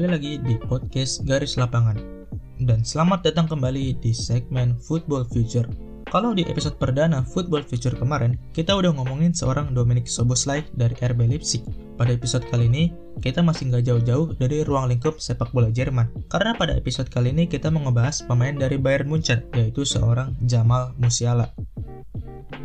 kembali lagi di podcast Garis Lapangan. Dan selamat datang kembali di segmen Football Future. Kalau di episode perdana Football Future kemarin, kita udah ngomongin seorang Dominic Soboslai dari RB Leipzig. Pada episode kali ini, kita masih nggak jauh-jauh dari ruang lingkup sepak bola Jerman. Karena pada episode kali ini kita mau ngebahas pemain dari Bayern Munchen, yaitu seorang Jamal Musiala.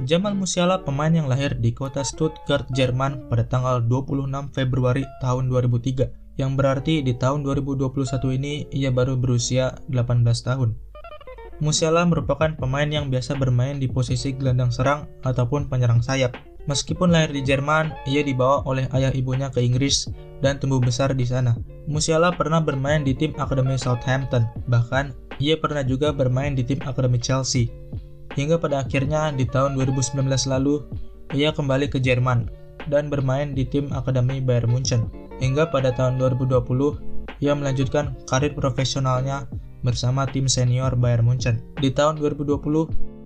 Jamal Musiala pemain yang lahir di kota Stuttgart, Jerman pada tanggal 26 Februari tahun 2003 yang berarti di tahun 2021 ini ia baru berusia 18 tahun. Musiala merupakan pemain yang biasa bermain di posisi gelandang serang ataupun penyerang sayap. Meskipun lahir di Jerman, ia dibawa oleh ayah ibunya ke Inggris dan tumbuh besar di sana. Musiala pernah bermain di tim Akademi Southampton, bahkan ia pernah juga bermain di tim Akademi Chelsea. Hingga pada akhirnya di tahun 2019 lalu, ia kembali ke Jerman dan bermain di tim Akademi Bayern Munchen hingga pada tahun 2020 ia melanjutkan karir profesionalnya bersama tim senior Bayern Munchen. Di tahun 2020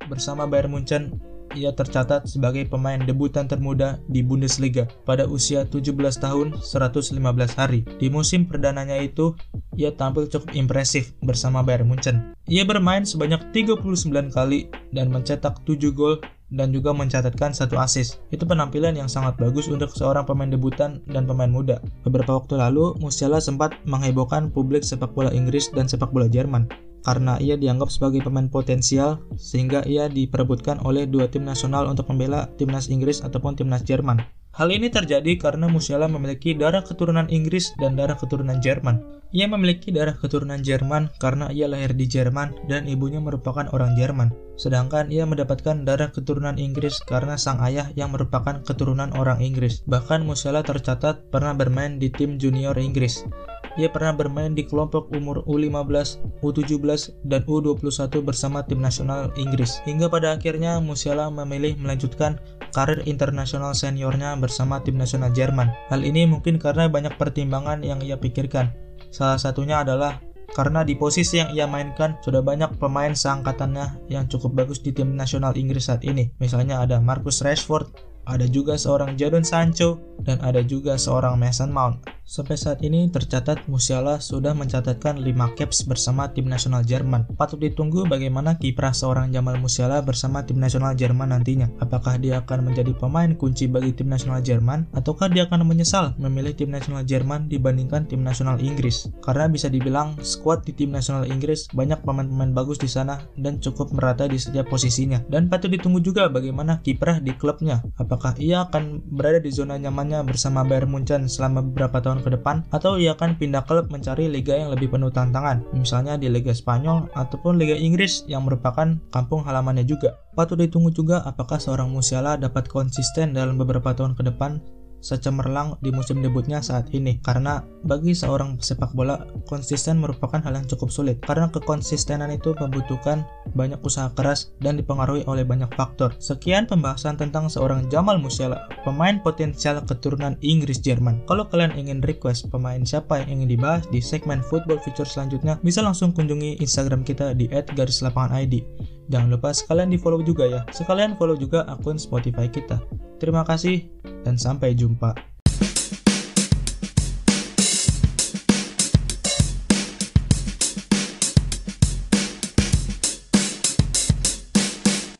bersama Bayern Munchen ia tercatat sebagai pemain debutan termuda di Bundesliga pada usia 17 tahun 115 hari. Di musim perdananya itu, ia tampil cukup impresif bersama Bayern Munchen. Ia bermain sebanyak 39 kali dan mencetak 7 gol dan juga mencatatkan satu assist. Itu penampilan yang sangat bagus untuk seorang pemain debutan dan pemain muda. Beberapa waktu lalu, Musiala sempat menghebohkan publik sepak bola Inggris dan sepak bola Jerman karena ia dianggap sebagai pemain potensial sehingga ia diperebutkan oleh dua tim nasional untuk membela timnas Inggris ataupun timnas Jerman. Hal ini terjadi karena Musiala memiliki darah keturunan Inggris dan darah keturunan Jerman. Ia memiliki darah keturunan Jerman karena ia lahir di Jerman dan ibunya merupakan orang Jerman. Sedangkan ia mendapatkan darah keturunan Inggris karena sang ayah yang merupakan keturunan orang Inggris. Bahkan Musiala tercatat pernah bermain di tim junior Inggris. Ia pernah bermain di kelompok umur U15, U17, dan U21 bersama tim nasional Inggris. Hingga pada akhirnya Musiala memilih melanjutkan karir internasional seniornya bersama tim nasional Jerman. Hal ini mungkin karena banyak pertimbangan yang ia pikirkan. Salah satunya adalah karena di posisi yang ia mainkan sudah banyak pemain seangkatannya yang cukup bagus di tim nasional Inggris saat ini. Misalnya ada Marcus Rashford, ada juga seorang Jadon Sancho, dan ada juga seorang Mason Mount. Sampai saat ini tercatat Musiala sudah mencatatkan 5 caps bersama tim nasional Jerman. Patut ditunggu bagaimana kiprah seorang Jamal Musiala bersama tim nasional Jerman nantinya. Apakah dia akan menjadi pemain kunci bagi tim nasional Jerman ataukah dia akan menyesal memilih tim nasional Jerman dibandingkan tim nasional Inggris? Karena bisa dibilang skuad di tim nasional Inggris banyak pemain-pemain bagus di sana dan cukup merata di setiap posisinya. Dan patut ditunggu juga bagaimana kiprah di klubnya. Apakah ia akan berada di zona nyamannya bersama Bayern Munchen selama beberapa tahun tahun ke depan atau ia akan pindah klub mencari liga yang lebih penuh tantangan, misalnya di Liga Spanyol ataupun Liga Inggris yang merupakan kampung halamannya juga. Patut ditunggu juga apakah seorang Musiala dapat konsisten dalam beberapa tahun ke depan secemerlang di musim debutnya saat ini karena bagi seorang sepak bola konsisten merupakan hal yang cukup sulit karena kekonsistenan itu membutuhkan banyak usaha keras dan dipengaruhi oleh banyak faktor. Sekian pembahasan tentang seorang Jamal Musiala, pemain potensial keturunan Inggris Jerman. Kalau kalian ingin request pemain siapa yang ingin dibahas di segmen Football Feature selanjutnya, bisa langsung kunjungi Instagram kita di @garislapanganid. Jangan lupa sekalian di follow juga ya. Sekalian follow juga akun Spotify kita. Terima kasih dan sampai jumpa.